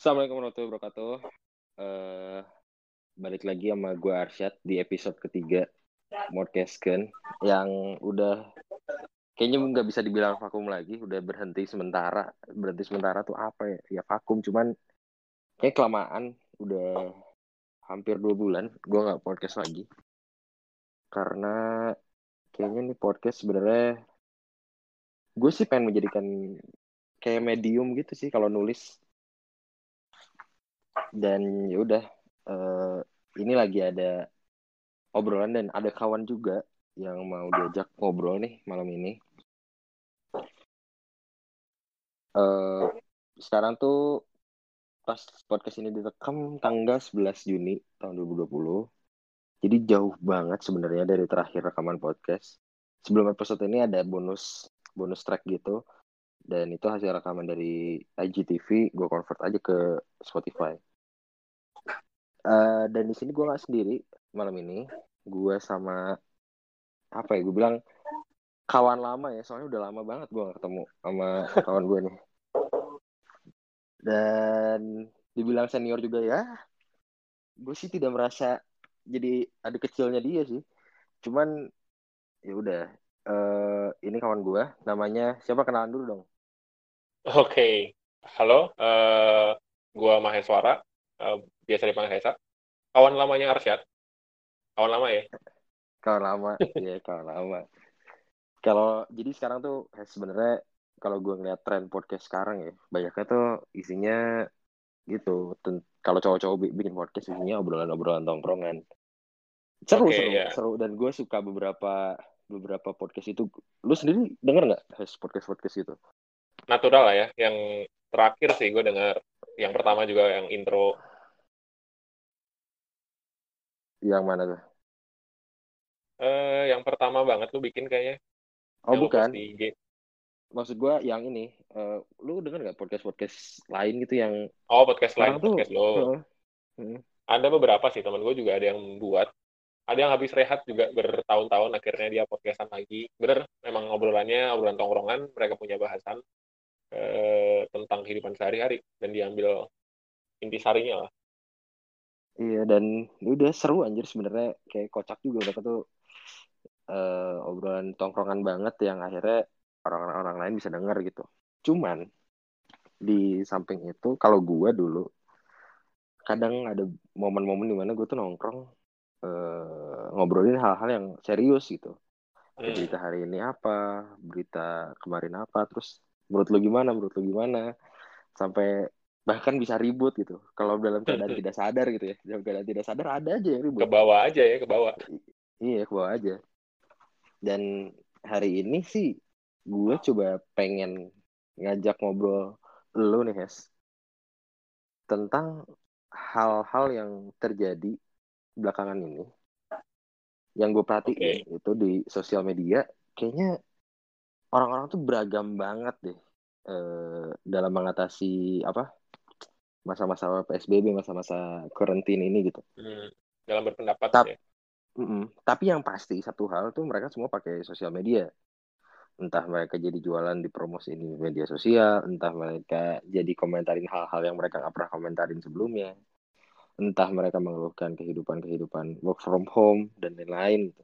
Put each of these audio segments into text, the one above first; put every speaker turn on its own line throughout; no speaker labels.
Assalamualaikum warahmatullahi wabarakatuh. Uh, balik lagi sama gue Arsyad di episode ketiga Modcastken yang udah kayaknya nggak bisa dibilang vakum lagi, udah berhenti sementara. Berhenti sementara tuh apa ya? Ya vakum, cuman kayak kelamaan. Udah hampir dua bulan gue nggak podcast lagi karena kayaknya nih podcast sebenarnya gue sih pengen menjadikan kayak medium gitu sih kalau nulis dan ya udah uh, ini lagi ada obrolan dan ada kawan juga yang mau diajak ngobrol nih malam ini. Uh, sekarang tuh pas podcast ini direkam tanggal 11 Juni tahun 2020 jadi jauh banget sebenarnya dari terakhir rekaman podcast. Sebelum episode ini ada bonus bonus track gitu. Dan itu hasil rekaman dari IGTV gue convert aja ke Spotify uh, dan di sini gue nggak sendiri malam ini. Gue sama apa ya gue bilang kawan lama ya soalnya udah lama banget gue gak ketemu sama kawan gue nih. Dan dibilang senior juga ya gue sih tidak merasa jadi adik kecilnya dia sih. Cuman ya udah uh, ini kawan gue namanya siapa kenalan dulu dong?
Oke okay. halo uh, gue Maheswara uh, biasa dipanggil Hesa. Kawan lamanya Arsyad. Kawan lama ya?
Kawan lama. Ya kawan lama. Kalau jadi sekarang tuh sebenarnya kalau gue ngeliat tren podcast sekarang ya banyaknya tuh isinya gitu kalau cowok-cowok bikin podcast isinya obrolan-obrolan tongkrongan. Seru okay, seru yeah. seru. Dan gue suka beberapa beberapa podcast itu. Lu sendiri denger nggak podcast podcast itu
natural lah ya yang terakhir sih gue denger. Yang pertama juga yang intro
yang mana tuh?
Uh, yang pertama banget lu bikin kayaknya.
Oh bukan. di IG. maksud gue yang ini. Uh, lu denger nggak podcast podcast lain gitu yang
oh podcast lain tuh, podcast lo uh, uh. ada beberapa sih teman gue juga ada yang buat. Ada yang habis rehat juga bertahun-tahun akhirnya dia podcastan lagi. Bener memang ngobrolannya obrolan tongkrongan mereka punya bahasan eh, tentang kehidupan sehari-hari dan diambil intisarinya lah
iya dan udah seru anjir sebenarnya kayak kocak juga mereka tuh eh, obrolan tongkrongan banget yang akhirnya orang-orang lain bisa denger gitu cuman di samping itu kalau gue dulu kadang ada momen-momen di mana gue tuh nongkrong uh, ngobrolin hal-hal yang serius gitu. Hmm. Berita hari ini apa, berita kemarin apa, terus menurut lu gimana, menurut lu gimana, sampai bahkan bisa ribut gitu. Kalau dalam keadaan tidak sadar gitu ya, dalam keadaan tidak sadar ada aja yang ribut.
Ke bawah aja ya, ke bawah.
iya, ke bawah aja. Dan hari ini sih gue coba pengen ngajak ngobrol lu nih, Hes. Tentang hal-hal yang terjadi belakangan ini yang gue perhatiin okay. itu di sosial media kayaknya orang-orang tuh beragam banget deh eh, dalam mengatasi apa masa-masa PSBB masa-masa karantina ini gitu
hmm, dalam berpendapat
Ta ya. Mm -mm. tapi yang pasti satu hal tuh mereka semua pakai sosial media entah mereka jadi jualan di promosi ini media sosial entah mereka jadi komentarin hal-hal yang mereka nggak pernah komentarin sebelumnya entah mereka mengeluhkan kehidupan-kehidupan work from home dan lain-lain gitu.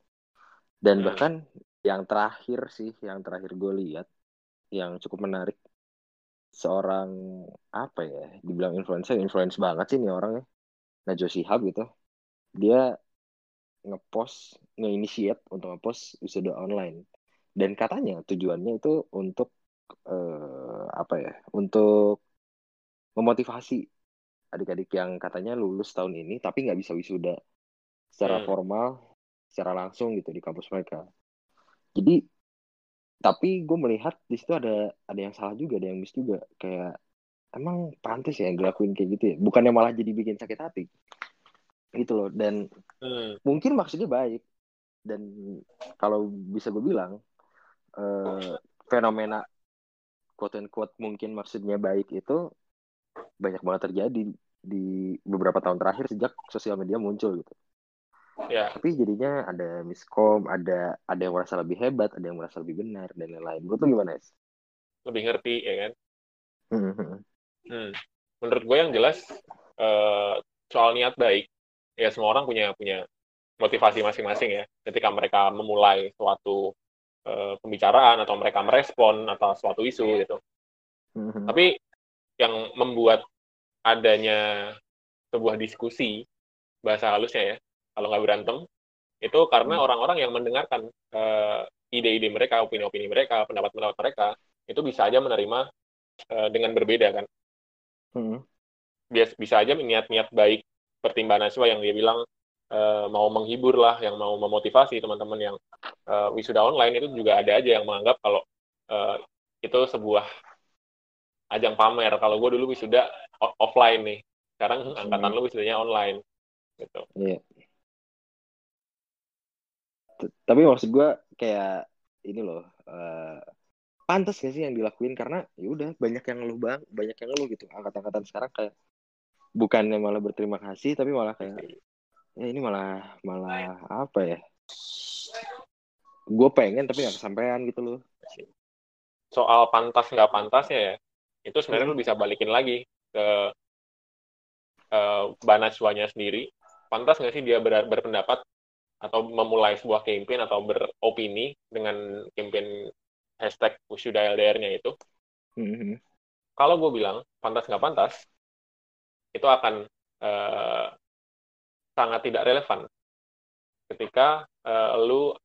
Dan hmm. bahkan yang terakhir sih, yang terakhir gue lihat yang cukup menarik seorang apa ya, dibilang influencer, influence banget sih nih orangnya. Najwa Shihab gitu. Dia ngepost, nge-initiate untuk ngepost wisuda online. Dan katanya tujuannya itu untuk uh, apa ya? Untuk memotivasi adik-adik yang katanya lulus tahun ini tapi nggak bisa wisuda secara hmm. formal secara langsung gitu di kampus mereka jadi tapi gue melihat di situ ada ada yang salah juga ada yang miss juga kayak emang pantas ya ngelakuin kayak gitu ya bukannya malah jadi bikin sakit hati gitu loh dan hmm. mungkin maksudnya baik dan kalau bisa gue bilang uh, fenomena quote and quote mungkin maksudnya baik itu banyak banget terjadi di beberapa tahun terakhir sejak sosial media muncul gitu. Ya. Tapi jadinya ada miskom, ada ada yang merasa lebih hebat, ada yang merasa lebih benar dan lain-lain. Menurut lu gimana, Es?
Lebih ngerti ya kan?
Hmm.
hmm. menurut gue yang jelas uh, soal niat baik ya semua orang punya punya motivasi masing-masing ya ketika mereka memulai suatu uh, pembicaraan atau mereka merespon atau suatu isu gitu tapi yang membuat adanya sebuah diskusi bahasa halusnya ya kalau nggak berantem itu karena hmm. orang-orang yang mendengarkan uh, ide-ide mereka, opini-opini mereka, pendapat-pendapat mereka itu bisa aja menerima uh, dengan berbeda kan. Hmm. Bias, bisa aja niat-niat baik pertimbangan siswa yang dia bilang uh, mau menghibur lah, yang mau memotivasi teman-teman yang uh, wisuda online itu juga ada aja yang menganggap kalau uh, itu sebuah ajang pamer. Kalau gue dulu wisuda offline nih, sekarang angkatan hmm. lu wisudanya online gitu.
Iya tapi maksud gue kayak ini loh uh, pantas gak sih yang dilakuin? Karena ya udah banyak yang ngeluh bang banyak yang ngeluh gitu. Angkatan-angkatan sekarang kayak bukannya malah berterima kasih tapi malah kayak ya ini malah malah apa ya? Gue pengen tapi nggak kesampaian gitu loh.
Soal pantas nggak pantasnya ya itu sebenarnya hmm. lu bisa balikin lagi ke uh, banaswanya sendiri. Pantas nggak sih dia ber berpendapat atau memulai sebuah campaign atau beropini dengan campaign hashtag wisuda LDR-nya itu, mm-hmm. kalau gue bilang pantas nggak pantas, itu akan uh, sangat tidak relevan ketika uh, lu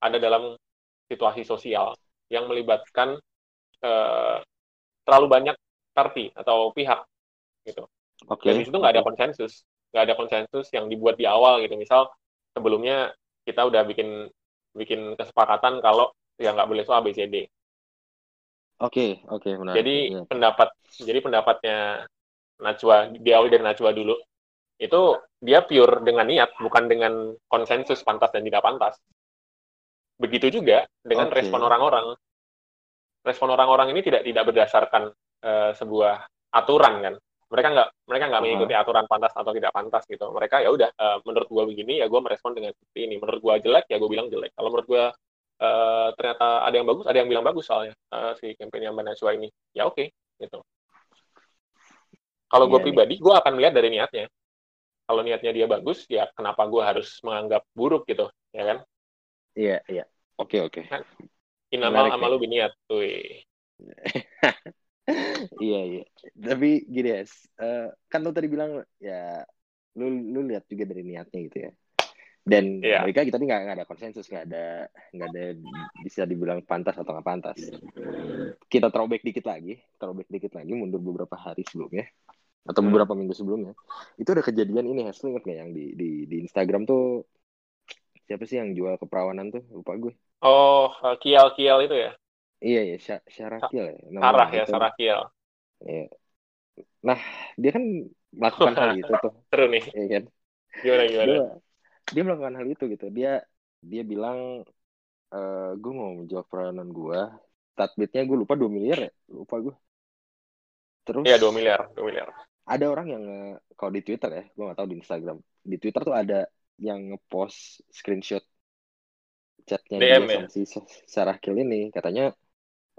ada dalam situasi sosial yang melibatkan uh, terlalu banyak party atau pihak gitu. Okay. Dan di situ nggak ada konsensus, nggak ada konsensus yang dibuat di awal gitu. Misal sebelumnya kita udah bikin bikin kesepakatan kalau ya nggak boleh soal ABCD.
Oke, okay, oke, okay, benar.
Jadi ya. pendapat jadi pendapatnya Najwa diawali dari Najwa dulu itu dia pure dengan niat bukan dengan konsensus pantas dan tidak pantas. Begitu juga dengan okay. respon orang-orang. Respon orang-orang ini tidak tidak berdasarkan uh, sebuah aturan kan, mereka nggak mereka nggak mengikuti aturan pantas atau tidak pantas gitu. Mereka ya udah uh, menurut gue begini ya gue merespon dengan seperti ini. Menurut gue jelek ya gue bilang jelek. Kalau menurut gue uh, ternyata ada yang bagus ada yang bilang bagus soalnya uh, si kampanye Mbak Najwa ini. Ya oke okay, gitu. Kalau gue yeah, pribadi gue akan melihat dari niatnya. Kalau niatnya dia bagus ya kenapa gue harus menganggap buruk gitu ya kan?
Iya yeah, iya. Yeah. oke okay, oke. Okay.
Kan, inamal amalu biniat tuh
iya iya. Tapi gini ya uh, kan lo tadi bilang ya lu lu lihat juga dari niatnya gitu ya. Dan yeah. mereka kita nih nggak ada konsensus nggak ada nggak ada bisa dibilang pantas atau nggak pantas. Kita throwback dikit lagi throwback dikit lagi mundur beberapa hari sebelumnya atau hmm. beberapa minggu sebelumnya. Itu ada kejadian ini Hasil inget nggak yang di, di di Instagram tuh siapa sih yang jual keperawanan tuh? Lupa gue
oh kial kial itu ya
Iya ya, Syarakiel ya.
Sarah ya, Syarakiel.
Iya. Nah, dia kan melakukan hal itu tuh.
Seru nih.
Iya kan?
Gimana gimana?
Dia, dia melakukan hal itu gitu. Dia dia bilang e, eh, gue mau menjawab peranan gue. Tatbitnya gue lupa 2 miliar ya, lupa gue.
Terus Iya, 2 miliar, 2 miliar.
Ada orang yang kalau di Twitter ya, gue gak tahu di Instagram. Di Twitter tuh ada yang ngepost screenshot chatnya DM, dia ya? sama si Sarah Kill ini katanya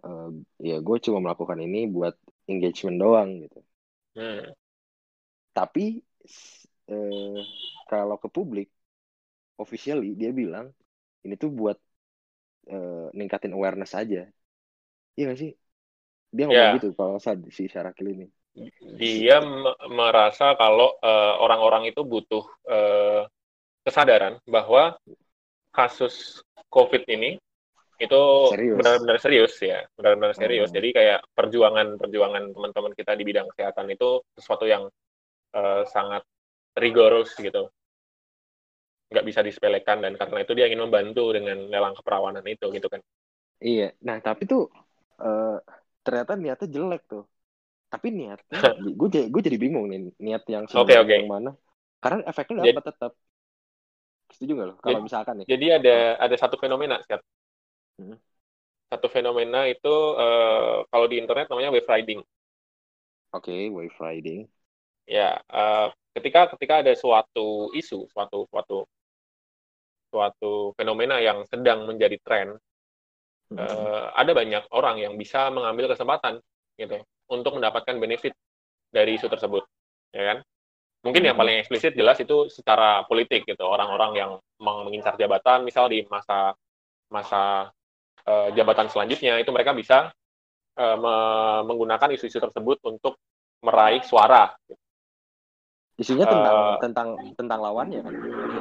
uh, ya gue cuma melakukan ini buat engagement doang gitu. Hmm. Tapi uh, kalau ke publik, officially dia bilang ini tuh buat uh, ningkatin awareness aja. Iya gak sih? Dia ngomong yeah. gitu kalau si Syarakil ini.
Dia merasa kalau orang-orang uh, itu butuh uh, kesadaran bahwa kasus COVID ini itu benar-benar serius ya. Benar-benar serius. Hmm. jadi kayak perjuangan perjuangan teman-teman kita di bidang kesehatan itu sesuatu yang uh, sangat rigorous gitu. Nggak bisa disepelekan dan karena itu dia ingin membantu dengan lelang keperawanan itu gitu kan.
Iya. Nah tapi tuh uh, ternyata niatnya jelek tuh. Tapi niatnya gue jadi gue jadi bingung nih niat yang
okay, okay.
yang mana. Karena efeknya dapat tetap setuju nggak lo? Kalau misalkan nih.
jadi ada ada satu fenomena Hmm. Satu fenomena itu uh, kalau di internet namanya wave riding.
Oke, okay, wave riding.
Ya, uh, ketika ketika ada suatu isu, suatu suatu suatu fenomena yang sedang menjadi tren, hmm. uh, ada banyak orang yang bisa mengambil kesempatan gitu untuk mendapatkan benefit dari isu tersebut, ya kan? Mungkin yang paling eksplisit jelas itu secara politik gitu, orang-orang yang mengincar jabatan, misal di masa masa uh, jabatan selanjutnya itu mereka bisa uh, me menggunakan isu-isu tersebut untuk meraih suara.
Isunya tentang uh, tentang tentang lawannya kan,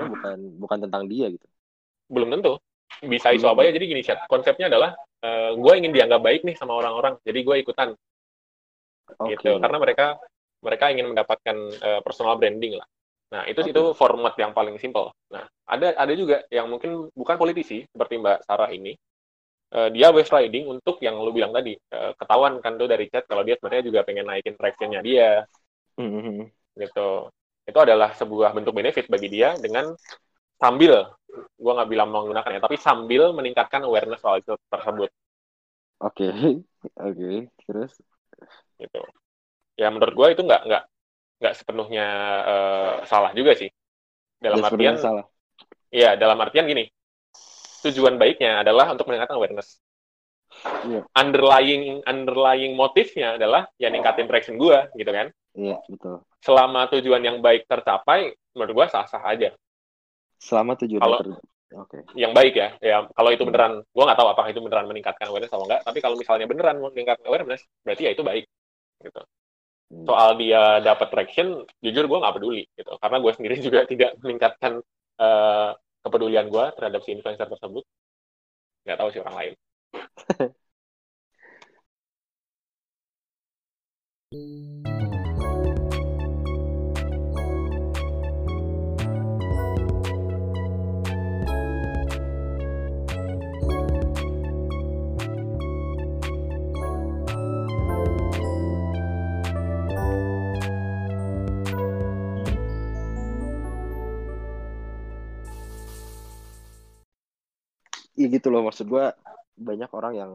bukan bukan tentang dia gitu.
Belum tentu. Bisa isu apa ya? Jadi gini, chat. Konsepnya adalah uh, gue ingin dianggap baik nih sama orang-orang, jadi gue ikutan. Okay. Gitu. Karena mereka mereka ingin mendapatkan uh, personal branding lah. Nah, itu okay. itu format yang paling simpel. Nah, ada ada juga yang mungkin bukan politisi seperti Mbak Sarah ini. Uh, dia wave riding untuk yang lu bilang tadi. Uh, ketahuan kan tuh dari chat kalau dia sebenarnya juga pengen naikin traction-nya dia. Mm-hmm. Gitu. Itu adalah sebuah bentuk benefit bagi dia dengan sambil gua nggak bilang menggunakan ya, tapi sambil meningkatkan awareness soal itu tersebut.
Oke, okay. oke, okay. terus
gitu. Ya menurut gua itu nggak nggak nggak sepenuhnya uh, salah juga sih. Dalam artian salah. Iya, dalam artian gini. Tujuan baiknya adalah untuk meningkatkan awareness. Yeah. Underlying underlying motifnya adalah ya ningkatin traction gua gitu kan.
Iya, yeah, betul.
Selama tujuan yang baik tercapai, menurut gua sah-sah aja.
Selama tujuan
kalau, ter... Okay. Yang baik ya, ya kalau itu beneran, gua nggak tahu apakah itu beneran meningkatkan awareness atau enggak. Tapi kalau misalnya beneran meningkatkan awareness, berarti ya itu baik. Gitu. Hmm. soal dia dapat traction jujur gue nggak peduli gitu karena gue sendiri juga tidak meningkatkan uh, kepedulian gue terhadap si influencer tersebut. Nggak tahu si orang lain
ya gitu loh. Maksud gue banyak orang yang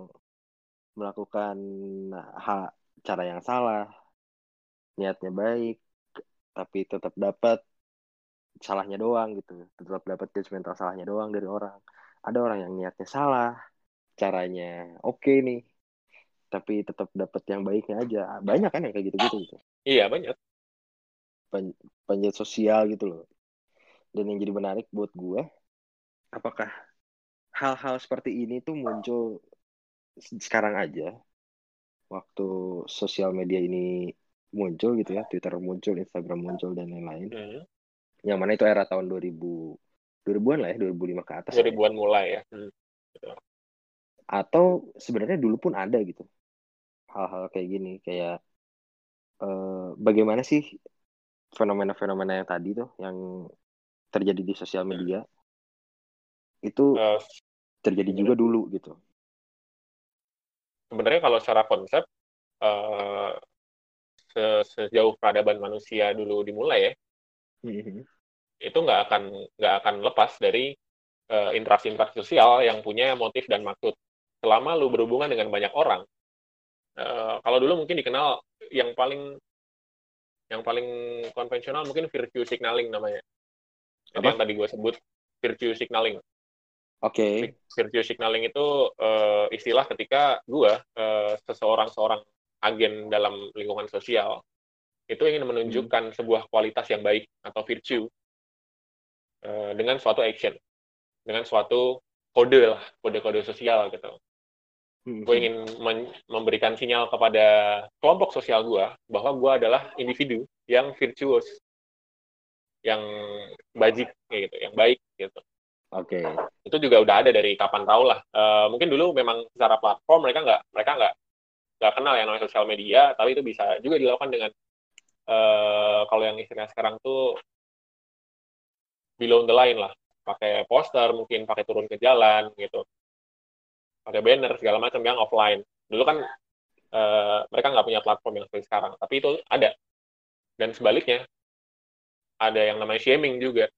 melakukan hak cara yang salah niatnya baik tapi tetap dapat salahnya doang gitu. Tetap dapat judgmental salahnya doang dari orang. Ada orang yang niatnya salah caranya oke okay nih tapi tetap dapat yang baiknya aja. Banyak kan yang kayak gitu gitu. Gitu
iya banyak.
Pan panjat sosial gitu loh. Dan yang jadi menarik buat gue apakah hal-hal seperti ini tuh muncul sekarang aja. Waktu sosial media ini muncul gitu ya Twitter muncul Instagram muncul dan lain-lain. Hmm. yang mana itu era tahun 2000 2000-an lah ya 2005 ke atas
2000-an mulai ya. Hmm.
atau sebenarnya dulu pun ada gitu hal-hal kayak gini. Kayak eh, bagaimana sih fenomena-fenomena yang tadi tuh yang terjadi di sosial media itu uh, terjadi juga dulu gitu.
Sebenarnya kalau secara konsep uh, sejauh peradaban manusia dulu dimulai ya, mm-hmm. itu nggak akan nggak akan lepas dari uh, interaksi-interaksi sosial yang punya motif dan maksud. Selama lu berhubungan dengan banyak orang, uh, kalau dulu mungkin dikenal yang paling yang paling konvensional mungkin virtue signaling namanya. Jadi yang tadi gue sebut virtue signaling.
Oke.
Okay. Virtue signaling itu uh, istilah ketika gue uh, seseorang seorang agen dalam lingkungan sosial itu ingin menunjukkan hmm. sebuah kualitas yang baik atau virtue uh, dengan suatu action, dengan suatu kode lah, kode-kode sosial gitu. Hmm. Gue ingin memberikan sinyal kepada kelompok sosial gue bahwa gue adalah individu yang virtuous, yang bajik gitu, yang baik gitu.
Oke. Okay.
Itu juga udah ada dari kapan tahu lah. Uh, mungkin dulu memang secara platform mereka nggak mereka nggak nggak kenal yang namanya sosial media, tapi itu bisa juga dilakukan dengan uh, kalau yang istilah sekarang tuh below the line lah, pakai poster mungkin pakai turun ke jalan gitu, pakai banner segala macam yang offline. Dulu kan uh, mereka nggak punya platform yang seperti sekarang, tapi itu ada. Dan sebaliknya ada yang namanya shaming juga.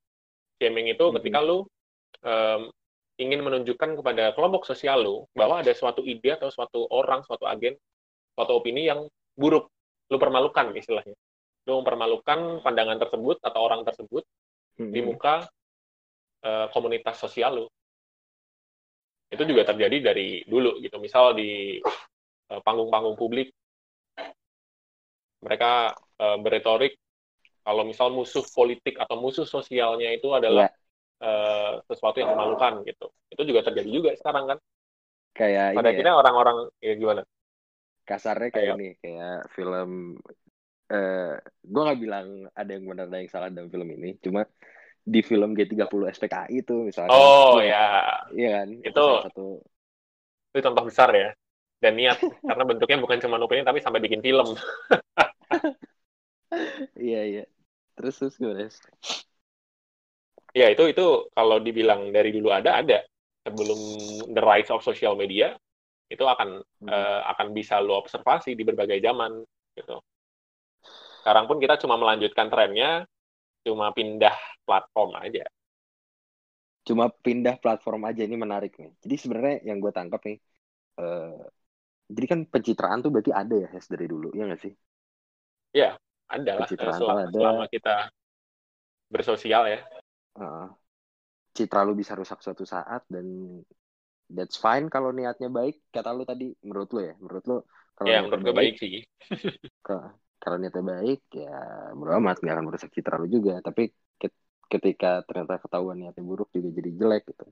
Shaming itu mm -hmm. ketika lu um, ingin menunjukkan kepada kelompok sosial lo bahwa ada suatu ide atau suatu orang, suatu agen, suatu opini yang buruk, lu permalukan istilahnya. Lu mempermalukan pandangan tersebut atau orang tersebut hmm. di muka uh, komunitas sosial lu. Itu juga terjadi dari dulu gitu. Misal di panggung panggung-panggung publik mereka uh, berretorik kalau misal musuh politik atau musuh sosialnya itu adalah yeah. Iya. uh, sesuatu yang memalukan gitu. Itu juga terjadi juga sekarang kan.
Kayak
pada ya. akhirnya ya. orang-orang ya gimana?
Kasarnya kayak, kayak ini, kayak film uh, gue nggak bilang ada yang benar ada yang salah dalam film ini, cuma di film G30 SPKI itu misalnya.
Oh ya.
Iya kan?
Itu satu itu contoh besar ya. Dan niat karena bentuknya bukan cuma opini tapi sampai bikin film.
iya iya terus terus gimana
ya itu itu kalau dibilang dari dulu ada ada. Sebelum the rise of social media itu akan hmm. uh, akan bisa lo observasi di berbagai zaman gitu. Sekarang pun kita cuma melanjutkan trennya cuma pindah platform aja.
Cuma pindah platform aja ini menarik nih. Jadi sebenarnya yang gue tangkap nih uh, jadi kan pencitraan tuh berarti ada ya Hes dari dulu ya nggak sih?
Ya ada lah. Selama, ada. selama kita bersosial ya
uh, citra lu bisa rusak suatu saat dan that's fine kalau niatnya baik. Kata lu tadi menurut lu ya menurut lu
kalau ya menurut gue baik, baik sih.
ke, kalau niatnya baik ya menurut amat nggak akan merusak citra lu juga. Tapi ketika ternyata ketahuan niatnya buruk juga jadi jelek gitu.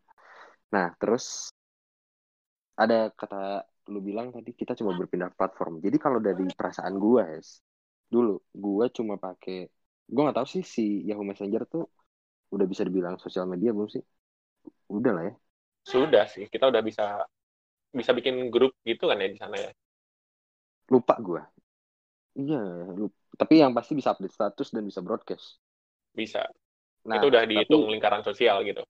Nah terus ada kata lu bilang tadi kita coba berpindah platform. Jadi kalau dari perasaan gua es dulu gue cuma pakai gue nggak tahu sih si Yahoo Messenger tuh udah bisa dibilang sosial media belum sih? Udah lah ya.
Sudah sih kita udah bisa bisa bikin grup gitu kan ya di sana ya?
Lupa gue iya lupa. tapi yang pasti bisa update status dan bisa broadcast.
Bisa. Nah, itu udah dihitung tapi, lingkaran sosial gitu?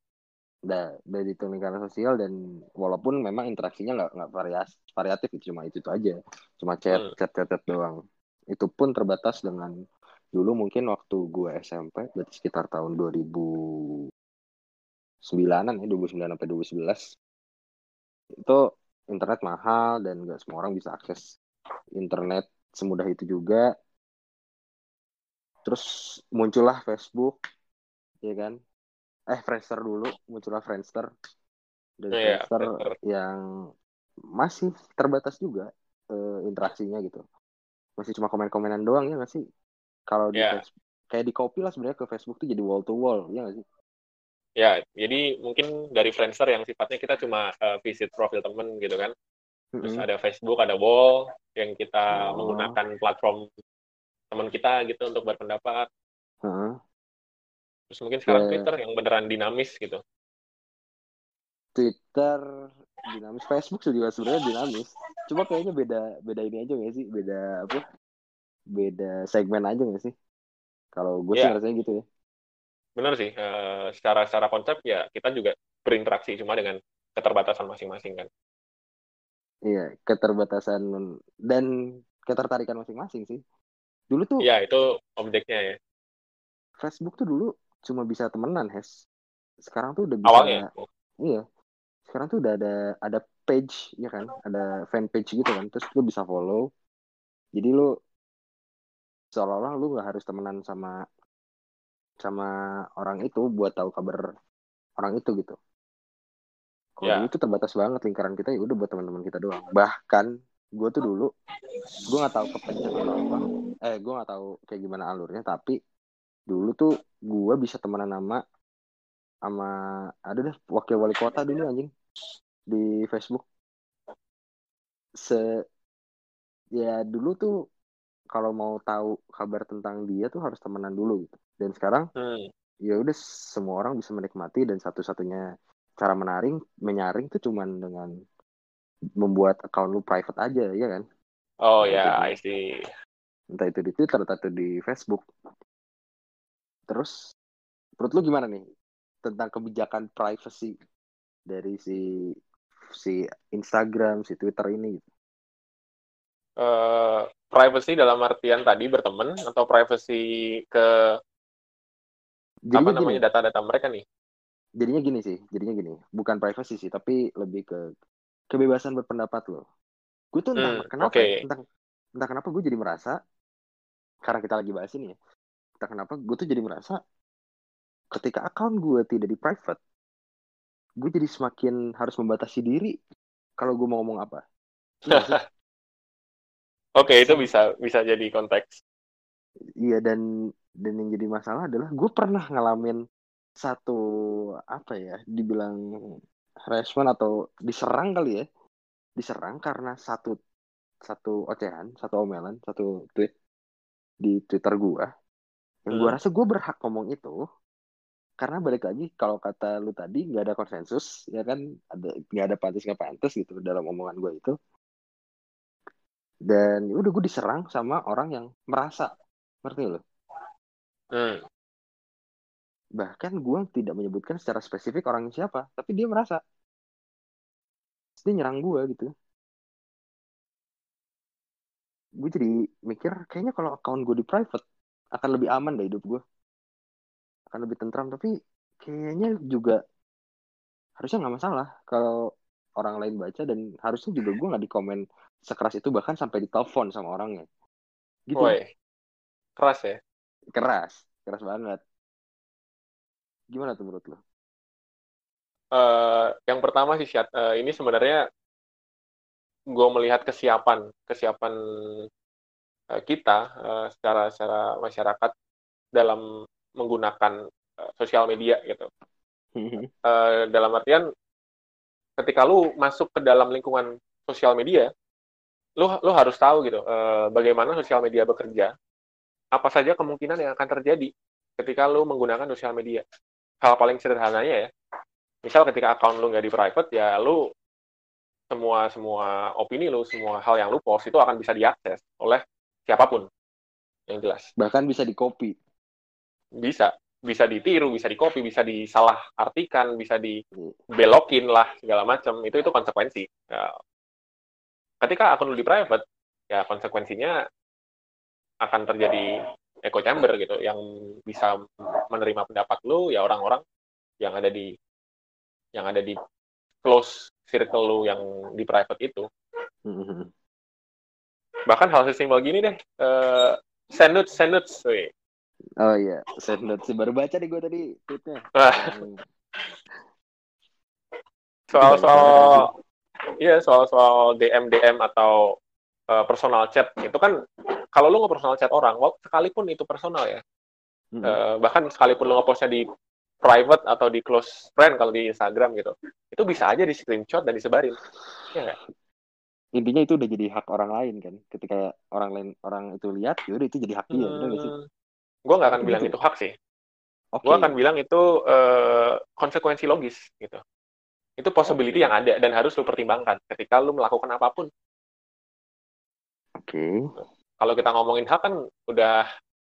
Udah udah dihitung lingkaran sosial dan walaupun memang interaksinya nggak nggak varias variatif cuma itu, itu aja. Cuma chat hmm. chat chat, chat doang. Itu pun terbatas dengan dulu mungkin waktu gue SMP berarti sekitar tahun 2009an ya 2009 sampai 2011 itu internet mahal dan gak semua orang bisa akses internet semudah itu juga. Terus muncullah Facebook ya kan? Eh Friendster dulu muncullah Friendster. Dan yeah, Friendster yang masih terbatas juga uh, interaksinya gitu. Masih cuma komen-komenan doang ya nggak sih kalau di yeah. Facebook, kayak di copy lah sebenarnya ke Facebook tuh jadi wall to wall ya nggak sih
ya jadi mungkin dari Friendster yang sifatnya kita cuma uh, visit profil temen gitu kan terus mm -hmm. ada Facebook ada wall yang kita oh. menggunakan platform teman kita gitu untuk berpendapat uh -huh. terus mungkin sekarang yeah. Twitter yang beneran dinamis gitu
Twitter dinamis Facebook juga sebenarnya dinamis cuma kayaknya beda beda ini aja gak sih beda apa beda segmen aja gak sih? Kalau gue yeah. sih iya. rasanya gitu ya.
Benar sih uh, secara secara konsep ya kita juga berinteraksi cuma dengan keterbatasan masing-masing kan.
Iya keterbatasan dan ketertarikan masing-masing sih. Dulu tuh
ya itu objeknya ya.
Facebook tuh dulu cuma bisa temenan Hes. Sekarang tuh udah bisa
awalnya?
Iya. Sekarang tuh udah ada ada page ya kan? Ada fan page gitu kan terus lu bisa follow. Jadi lu seolah-olah lu nggak harus temenan sama sama orang itu buat tahu kabar orang itu gitu. Kalau yeah. itu terbatas banget lingkaran kita ya udah buat teman-teman kita doang. Bahkan gue tuh dulu gue nggak tahu kepencet atau apa. Eh gue nggak tahu kayak gimana alurnya tapi dulu tuh gue bisa temenan sama sama ada deh wakil wali kota dulu anjing di Facebook. Se ya dulu tuh kalau mau tahu kabar tentang dia tuh harus temenan dulu gitu dan sekarang hmm. ya udah semua orang bisa menikmati dan satu-satunya cara menaring menyaring tuh cuman dengan membuat account lu private aja ya kan
oh ya yeah, I see
entah itu di Twitter itu di Facebook terus menurut lu gimana nih tentang kebijakan privacy dari si si Instagram, si Twitter ini gitu?
Uh, privacy dalam artian tadi berteman atau privacy ke jadinya apa namanya data-data mereka nih?
Jadinya gini sih, jadinya gini, bukan privacy sih, tapi lebih ke kebebasan berpendapat loh. Gue tuh entah hmm, kenapa, okay. entah, entah kenapa gue jadi merasa karena kita lagi bahas ini ya, entah kenapa gue tuh jadi merasa ketika akun gue tidak di private, gue jadi semakin harus membatasi diri kalau gue mau ngomong apa.
Oke, okay, itu bisa bisa jadi konteks.
iya dan dan yang jadi masalah adalah gue pernah ngalamin satu apa ya dibilang harassment atau diserang kali ya diserang karena satu satu ocehan satu omelan satu tweet di twitter gue yang gue hmm. rasa gue berhak ngomong itu karena balik lagi kalau kata lu tadi nggak ada konsensus ya kan ada nggak ada pantas nggak pantas gitu dalam omongan gue itu dan ya udah gue diserang sama orang yang merasa. Ngerti lo? Hmm. bahkan gue tidak menyebutkan secara spesifik orang siapa tapi dia merasa. Dia nyerang gue gitu. Gue jadi mikir kayaknya kalau account gue di private akan lebih aman deh hidup gue akan lebih tentram tapi kayaknya juga harusnya nggak masalah kalau orang lain baca dan harusnya juga gue nggak di komen sekeras itu bahkan sampai ditelepon sama orangnya.
Gitu. Woy. keras ya?
Keras keras banget. Gimana tuh menurut lo
uh, yang pertama sih uh, ini sebenarnya gue melihat kesiapan kesiapan uh, kita uh, secara secara masyarakat dalam menggunakan uh, sosial media gitu. Uh, dalam artian ketika lu masuk ke dalam lingkungan sosial media lu lu harus tahu gitu uh, bagaimana sosial media bekerja apa saja kemungkinan yang akan terjadi ketika lu menggunakan sosial media. Hal paling sederhananya ya misal ketika account lu nggak di private ya lu semua semua opini lu semua hal yang lu post itu akan bisa diakses oleh siapa pun yang jelas.
Bahkan bisa di copy
bisa. Bisa ditiru bisa di copy bisa disalah artikan bisa dibelokin lah segala macam. Itu itu konsekuensi. Ya, ketika akun lu di private ya konsekuensinya akan terjadi echo chamber gitu yang bisa menerima pendapat lu ya orang-orang yang ada di yang ada di close circle lu yang di private itu. Mm-hmm. bahkan hal sesimpel gini deh uh, send notes send notes
oh iya send notes sih baru baca deh gue tadi tweetnya.
Soal soal Iya soal soal DM DM atau uh, personal chat itu kan kalau lu nggak personal chat orang, sekalipun itu personal ya, hmm. uh, bahkan sekalipun lu ngepostnya di private atau di close friend kalau di Instagram gitu, itu bisa aja di screenshot dan disebarin, ya gak?
Intinya itu udah jadi hak orang lain kan, ketika orang lain orang itu lihat, yaudah itu jadi hak dia, hmm, sih?
Gue nggak akan bilang gitu. itu hak sih. Okay. Gue akan bilang itu uh, konsekuensi logis gitu. Itu possibility okay. yang ada dan harus lu pertimbangkan ketika lu melakukan apa pun.
Oke. Okay.
Kalau kita ngomongin hak kan udah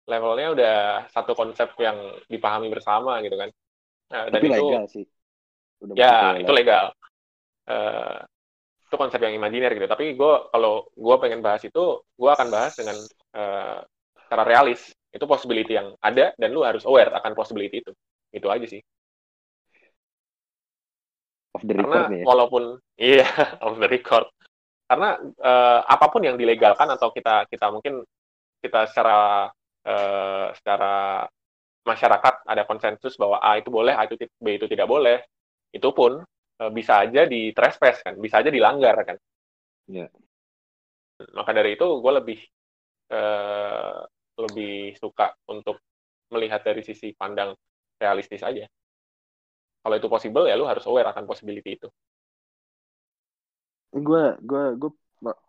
levelnya udah satu konsep yang dipahami bersama gitu kan.
Nah, dan itu legal sih.
Udah ya, itu legal. Uh, itu konsep yang imajiner gitu. Tapi gue kalau gue pengen bahas itu, gue akan bahas dengan uh, secara realis. Itu possibility yang ada dan lu harus aware akan possibility itu. Itu aja sih
off the record
karena nih ya. walaupun iya off the record karena uh, apa pun yang dilegalkan atau kita kita mungkin kita secara uh, secara masyarakat ada konsensus bahwa A itu boleh A itu B itu tidak boleh itu pun uh, bisa aja di trespass kan bisa aja dilanggar kan
yeah.
maka dari itu gue lebih uh, lebih suka untuk melihat dari sisi pandang realistis aja kalau itu possible ya lu harus aware akan possibility itu.
Gue gue gue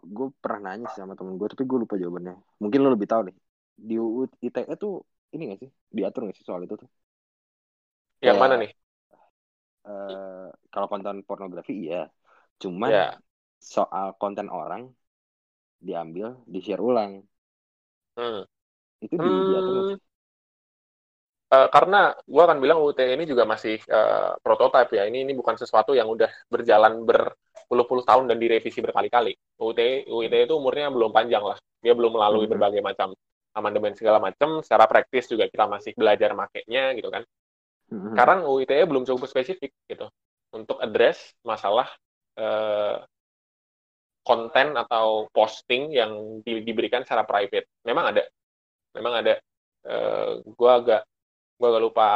gue pernah nanya sih sama temen gue tapi gue lupa jawabannya. Mungkin lu lebih tahu nih. Di UU ITE tuh ini gak sih? Diatur gak sih soal itu tuh?
Yang Kayak, mana nih?
uh, kalau konten pornografi iya. Cuman yeah. soal konten orang diambil di share ulang. Hmm. itu di, hmm. diatur gak sih
Uh, karena gue akan bilang UIT ini juga masih uh, prototipe ya. Ini ini bukan sesuatu yang udah berjalan berpuluh-puluh tahun dan direvisi berkali-kali. UIT UIT itu umurnya belum panjang lah. Dia belum melalui hmm. berbagai macam amandemen segala macam. Secara praktis juga kita masih belajar makainya gitu kan. Hmm. Sekarang UIT belum cukup spesifik gitu untuk address masalah uh, konten atau posting yang di, diberikan secara private. Memang ada, memang ada. Uh, gue agak gue gak lupa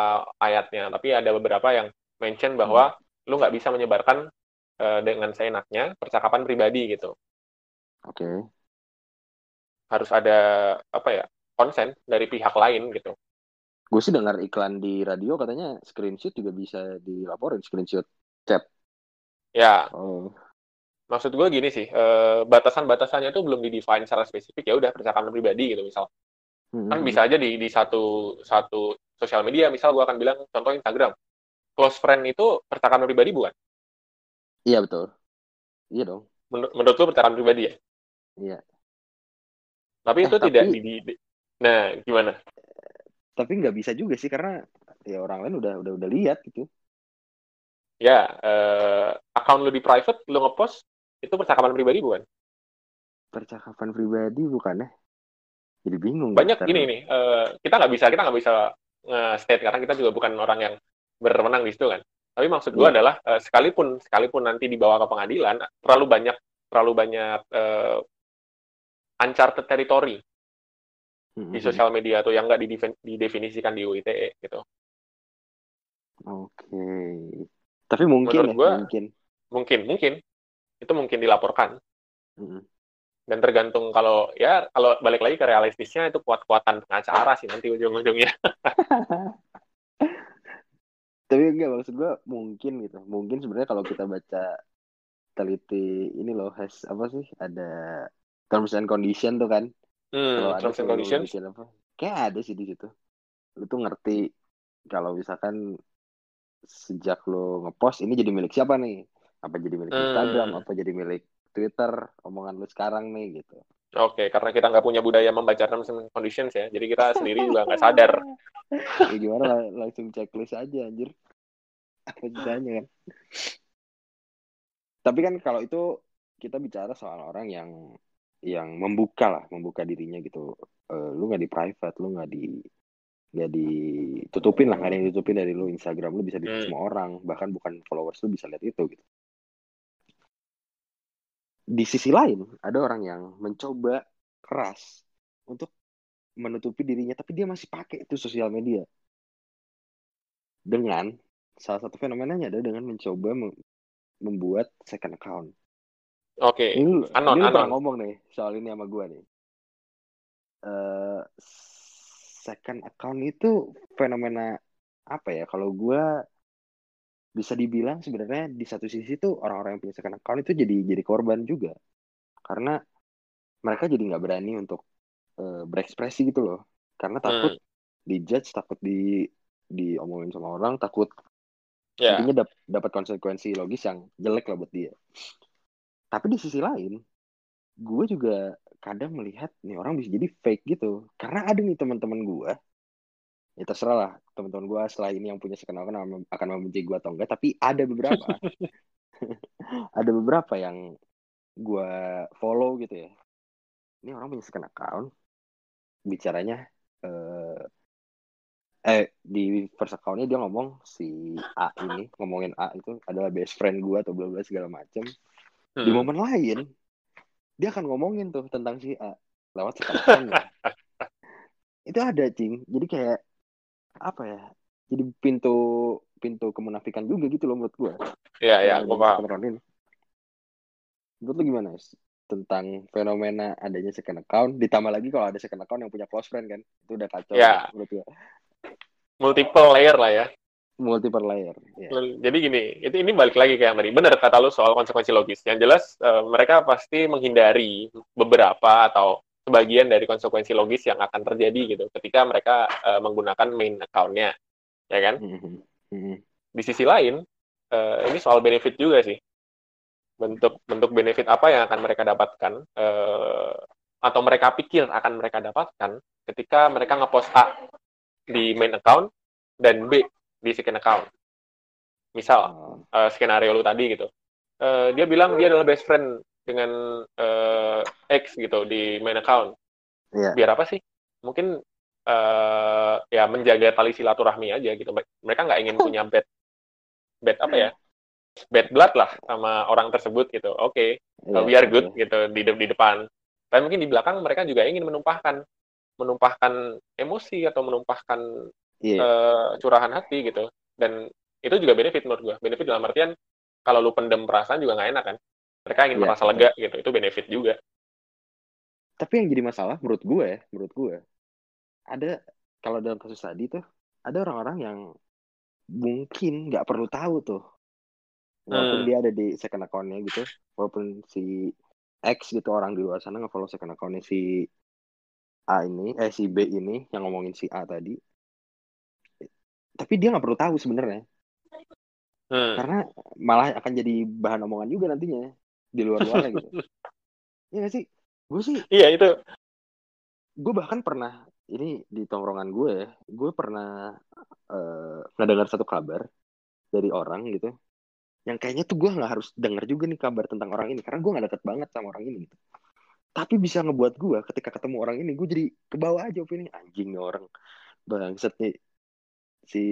ayatnya tapi ada beberapa yang mention bahwa hmm. lu nggak bisa menyebarkan uh, dengan seenaknya percakapan pribadi gitu
oke okay.
harus ada apa ya konsen dari pihak lain gitu.
Gue sih dengar iklan di radio katanya screenshot juga bisa dilaporin screenshot chat.
Ya. Oh. Maksud gue gini sih, eh, batasan-batasannya tuh belum di-define secara spesifik ya udah percakapan pribadi gitu misal. Hmm. Kan bisa aja di di satu satu sosial media misal gue akan bilang contoh Instagram. Close friend itu percakapan pribadi bukan?
Iya betul. Iya dong.
Menur menurut lu percakapan pribadi ya?
Iya.
Tapi eh, itu tapi... tidak di, di, Nah, gimana?
Tapi nggak bisa juga sih karena ya orang lain udah udah udah lihat gitu.
Ya, uh, akun lu di private, lu ngepost itu percakapan pribadi bukan?
Percakapan pribadi bukan ya? Jadi bingung.
Banyak gini nih, uh, kita nggak bisa kita nggak bisa nge-state karena kita juga bukan orang yang berwenang di situ kan. Tapi maksud gue yeah. adalah uh, sekalipun sekalipun nanti dibawa ke pengadilan, terlalu banyak terlalu banyak uh, uncharted territory mm-hmm. di sosial media tuh yang nggak didefinisikan di UITE gitu.
Oke. Okay. Tapi mungkin
Menurut ya, gua, mungkin. Mungkin, mungkin. Itu mungkin dilaporkan. Mm-hmm. Dan tergantung kalau ya kalau balik lagi ke realistisnya itu kuat-kuatan pengacara sih nanti ujung-ujungnya.
tapi enggak maksud gue mungkin gitu. Mungkin sebenarnya kalau kita baca teliti ini loh has apa sih ada terms and condition tuh kan.
Hmm, kalau terms and condition.
apa kayak ada sih di situ. Lu tuh ngerti kalau misalkan sejak lo ngepost ini jadi milik siapa nih? Apa jadi milik hmm. Instagram? Apa jadi milik Twitter omongan lu sekarang nih gitu
Oke, karena kita nggak punya budaya membaca terms and conditions ya, jadi kita sendiri juga nggak sadar.
ya gimana langsung checklist aja anjir. Apa kan? Tapi kan kalau itu kita bicara soal orang yang yang membuka lah, membuka dirinya gitu. Uh, lu nggak di private, lu nggak di nggak ditutupin lah, nggak ada yang ditutupin dari lu Instagram lu bisa dilihat hmm. semua orang, bahkan bukan followers lu bisa lihat itu gitu di sisi lain ada orang yang mencoba keras untuk menutupi dirinya tapi dia masih pakai itu sosial media dengan salah satu fenomenanya adalah dengan mencoba membuat second account.
Oke. Okay.
Ini, anon, ini anon. ngomong nih soal ini sama gue nih. Uh, second account itu fenomena apa ya? Kalau gue bisa dibilang sebenarnya di satu sisi tuh orang-orang yang punya second account itu jadi jadi korban juga karena mereka jadi nggak berani untuk uh, berekspresi gitu loh karena takut hmm. dijudge takut di diomongin sama orang takut yeah. intinya dap dapat konsekuensi logis yang jelek lah buat dia tapi di sisi lain gue juga kadang melihat nih orang bisa jadi fake gitu karena ada nih teman-teman gue ya terserah lah teman-teman gue setelah ini yang punya second account akan membenci gue atau enggak tapi ada beberapa. Ada beberapa yang gue follow gitu ya. Ini orang punya second account. Bicaranya eh, eh di first accountnya dia ngomong si A ini ngomongin A itu adalah best friend gue atau bla bla segala macem. Hmm. di momen lain dia akan ngomongin tuh tentang si A lewat second account itu ada cing. Jadi kayak apa ya jadi pintu pintu kemunafikan juga gitu loh menurut gue
iya iya gue paham.
Menurut lu gimana tentang fenomena adanya second account ditambah lagi kalau ada second account yang punya close friend kan? Itu udah kacau
ya. menurut gue multiple layer lah ya.
Multiple layer
ya. jadi gini itu ini balik lagi kayak tadi. Benar kata lu soal konsekuensi logis yang jelas uh, mereka pasti menghindari beberapa atau sebagian dari konsekuensi logis yang akan terjadi gitu ketika mereka uh, menggunakan main accountnya ya kan? Mm-hmm. di sisi lain uh, ini soal benefit juga sih. Bentuk bentuk benefit apa yang akan mereka dapatkan uh, atau mereka pikir akan mereka dapatkan ketika mereka ngepost A di main account dan B di second account. Misal uh, skenario lu tadi gitu. Uh, dia bilang dia adalah best friend dengan uh, X gitu di main account. Yeah. Biar apa sih? Mungkin uh, ya menjaga tali silaturahmi aja gitu. Mereka nggak ingin punya bad bad apa ya? Bad blood lah sama orang tersebut gitu. Oke, okay, yeah, we are good yeah. gitu di di depan. Tapi mungkin di belakang mereka juga ingin menumpahkan menumpahkan emosi atau menumpahkan yeah. Iya. uh, curahan hati gitu. Dan itu juga benefit menurut gue. Benefit dalam artian kalau lu pendem perasaan juga nggak enak kan mereka ingin ya, merasa lega gitu itu benefit juga
tapi yang jadi masalah menurut gue ya menurut gue ada kalau dalam kasus tadi tuh ada orang-orang yang mungkin nggak perlu tahu tuh. Walaupun hmm. dia ada di second accountnya gitu walaupun si X gitu orang di luar sana nge-follow second accountnya si A ini eh si B ini yang ngomongin si A tadi. Tapi dia nggak perlu tahu sebenarnya. Hmm. karena malah akan jadi bahan omongan juga nantinya di luar luarnya gitu. Iya gak sih gue sih
iya itu.
gue bahkan pernah ini di tongkrongan gue gue pernah uh, ngedengar satu kabar dari orang gitu yang kayaknya tuh gue nggak harus denger juga nih kabar tentang orang ini karena gue nggak deket banget sama orang ini gitu. Tapi bisa ngebuat gue ketika ketemu orang ini gue jadi ke bawah aja opini anjing nih orang bangset nih si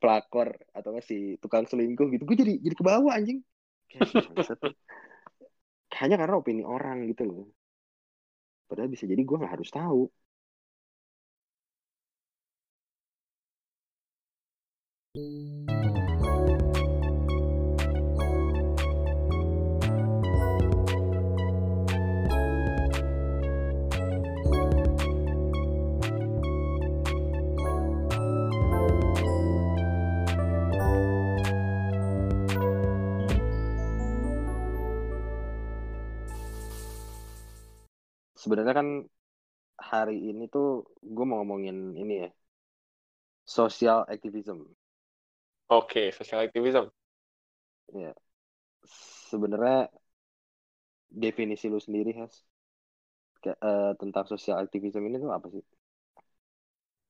pelakor atau si tukang selingkuh gitu. Gue jadi jadi ke bawah anjing. Hanya karena opini orang gitu loh padahal bisa jadi gue nggak harus tahu sebenarnya kan hari ini tuh gue mau ngomongin ini ya social activism.
Oke, okay, social activism.
Ya, sebenarnya definisi lu sendiri has Ke, uh, tentang social activism ini tuh apa sih?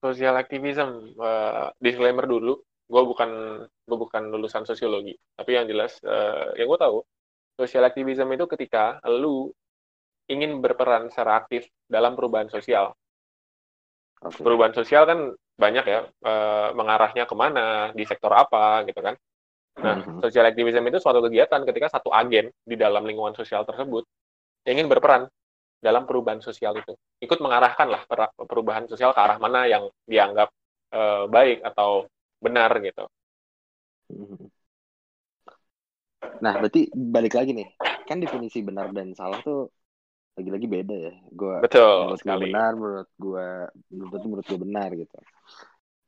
Social activism, uh, disclaimer dulu, gue bukan gue bukan lulusan sosiologi, tapi yang jelas uh, yang gue tahu social activism itu ketika lu ingin berperan secara aktif dalam perubahan sosial. Okay. Perubahan sosial kan banyak ya, e, mengarahnya ke mana, di sektor apa, gitu kan. Nah, mm-hmm. social activism itu suatu kegiatan ketika satu agen di dalam lingkungan sosial tersebut ingin berperan dalam perubahan sosial itu. Ikut mengarahkan lah perubahan sosial ke arah mana yang dianggap e, baik atau benar gitu. Mm-hmm.
Nah, berarti balik lagi nih, kan definisi benar dan salah tuh lagi-lagi beda ya. Gue
betul
menurut gue benar menurut gue menurut menurut gue benar gitu.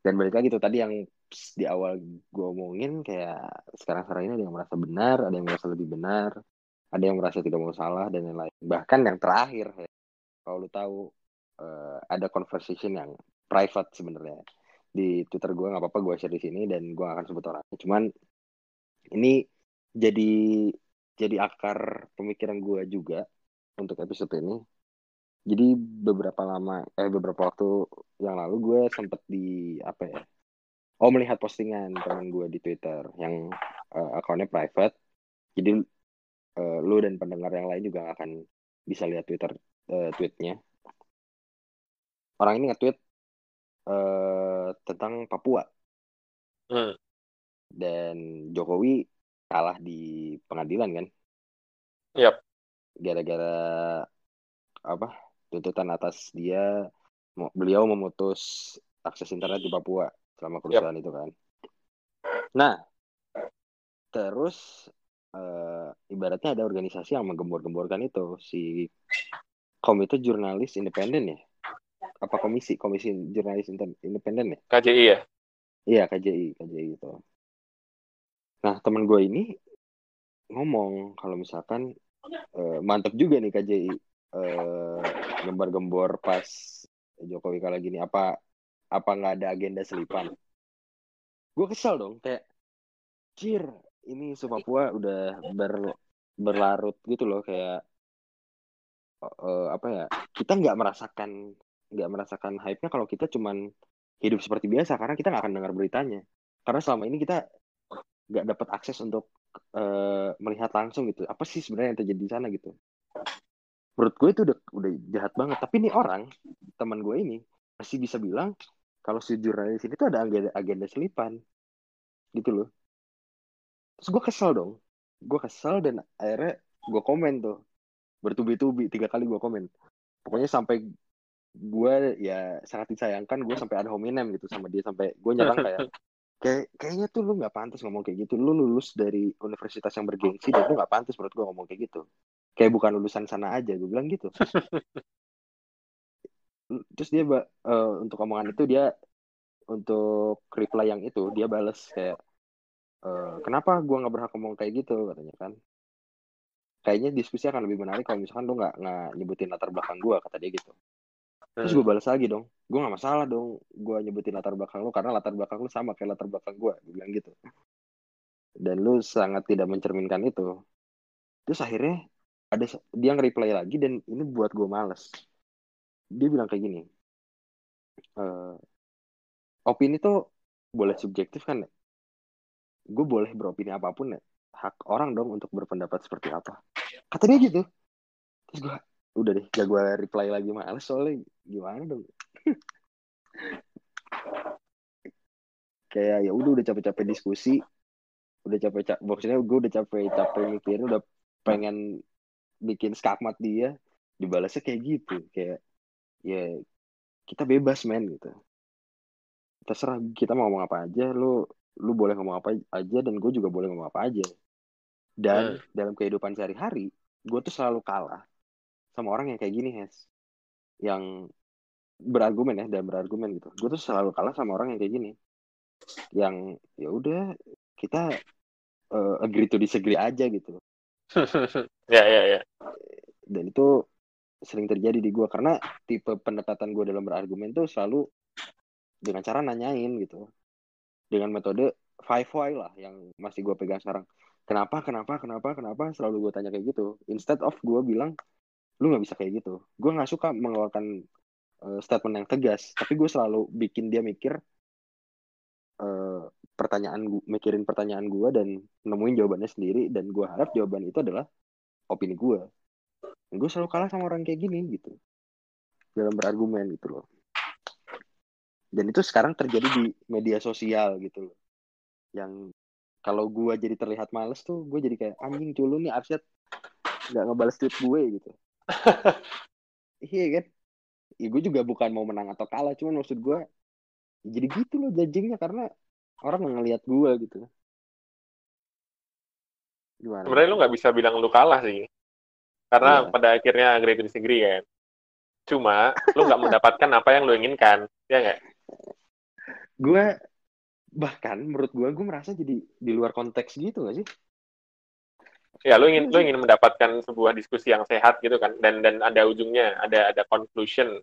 Dan balik lagi tuh tadi yang di awal gue omongin kayak sekarang sekarang ini ada yang merasa benar ada yang merasa lebih benar ada yang merasa tidak mau salah dan lain-lain bahkan yang terakhir ya, kalau lu tahu uh, ada conversation yang private sebenarnya. Di twitter gue nggak apa-apa gue share di sini dan gue akan sebut orangnya cuman ini jadi jadi akar pemikiran gue juga untuk episode ini. Jadi beberapa lama eh beberapa waktu yang lalu gue sempet di apa ya? Oh melihat postingan teman gue di Twitter yang uh, akunnya private. Jadi uh, lu dan pendengar yang lain juga gak akan bisa lihat Twitter uh, tweetnya. Orang ini nge-tweet uh, tentang Papua. Hmm. Dan Jokowi kalah di pengadilan kan?
Yap
gara-gara apa tuntutan atas dia beliau memutus akses internet di Papua selama kerusuhan yep. itu kan. Nah, terus uh, ibaratnya ada organisasi yang menggembor-gemborkan itu si Komite Jurnalis Independen ya? Apa komisi Komisi Jurnalis Independen ya?
KJI ya?
Iya KJI KJI itu. Nah teman gue ini ngomong kalau misalkan uh, mantep juga nih KJI uh, gembar-gembor pas Jokowi kalah gini apa apa nggak ada agenda selipan? Gue kesel dong kayak cir ini su Papua udah ber, berlarut gitu loh kayak uh, apa ya kita nggak merasakan nggak merasakan hype-nya kalau kita cuman hidup seperti biasa karena kita nggak akan dengar beritanya. Karena selama ini kita nggak dapat akses untuk uh, melihat langsung gitu. Apa sih sebenarnya yang terjadi di sana gitu? Menurut gue itu udah udah jahat banget. Tapi ini orang teman gue ini masih bisa bilang kalau si jurnalis ini tuh ada agenda, agenda selipan. Gitu loh. Terus gue kesel dong. Gue kesel dan akhirnya gue komen tuh. Bertubi-tubi tiga kali gue komen. Pokoknya sampai gue ya sangat disayangkan gue sampai ada hominem gitu sama dia sampai gue nyerang kayak kayak kayaknya tuh lu nggak pantas ngomong kayak gitu. Lu lulus dari universitas yang bergengsi dan lu nggak pantas menurut gue ngomong kayak gitu. Kayak bukan lulusan sana aja gue bilang gitu. Terus dia uh, untuk omongan itu dia untuk reply yang itu dia bales kayak uh, kenapa gue nggak berhak ngomong kayak gitu? katanya kan. Kayaknya diskusi akan lebih menarik kalau misalkan lu nggak nggak nyebutin latar belakang gue kata dia gitu terus gue balas lagi dong. Gue nggak masalah dong gue nyebutin latar belakang lu karena latar belakang lu sama kayak latar belakang gue gue bilang gitu. Dan lu sangat tidak mencerminkan itu. Terus akhirnya ada dia nge-reply lagi dan ini buat gue males. Dia bilang kayak gini e, opini tuh boleh subjektif kan ya gue boleh beropini apa pun ya hak orang dong untuk berpendapat seperti apa. Katanya gitu. Terus gue udah deh gak gue reply lagi males soalnya. Gimana dong? Kayak ya udah udah capek-capek diskusi. Udah capek-capek maksudnya gue udah capek-capek mikirin udah pengen bikin skakmat dia. Dibalasnya kayak gitu kayak ya kita bebas men gitu. Terserah kita mau ngomong apa aja lu lu boleh ngomong apa aja dan gue juga boleh ngomong apa aja. Dan hmm. dalam kehidupan sehari-hari gue tuh selalu kalah sama orang yang kayak gini Hes. Yang berargumen ya dan berargumen gitu. Gue tuh selalu kalah sama orang yang kayak gini. Yang ya udah kita uh, agree to disagree aja gitu.
Ya ya ya.
Dan itu sering terjadi di gue karena tipe pendekatan gue dalam berargumen tuh selalu dengan cara nanyain gitu. Dengan metode five why lah yang masih gue pegang sekarang. Kenapa kenapa kenapa kenapa? Selalu gue tanya kayak gitu. Instead of gue bilang lu nggak bisa kayak gitu. Gue nggak suka mengeluarkan uh, statement yang tegas. Tapi gue selalu bikin dia mikir uh, pertanyaan gua, mikirin pertanyaan gue dan nemuin jawabannya sendiri. Dan gue harap jawaban itu adalah opini gue gue selalu kalah sama orang kayak gini gitu. Dalam berargumen gitu loh. Dan itu sekarang terjadi di media sosial gitu loh. Yang kalau gue jadi terlihat males tuh gue jadi kayak anjing culun nih Arsyad. Nggak ngebales tweet gue gitu iya kan ya, gue juga bukan mau menang atau kalah cuman maksud gue ya jadi gitu loh jajingnya karena orang ngelihat gue gitu
gimana sebenarnya lu nggak bisa bilang lu kalah sih karena yeah. pada akhirnya agree to disagree kan. Cuma lu nggak mendapatkan apa yang lu inginkan, ya nggak?
Gue bahkan menurut gue gue merasa jadi di luar konteks gitu gak sih?
Ya, lu ingin lu ingin mendapatkan sebuah diskusi yang sehat gitu kan, dan dan ada ujungnya, ada ada conclusion.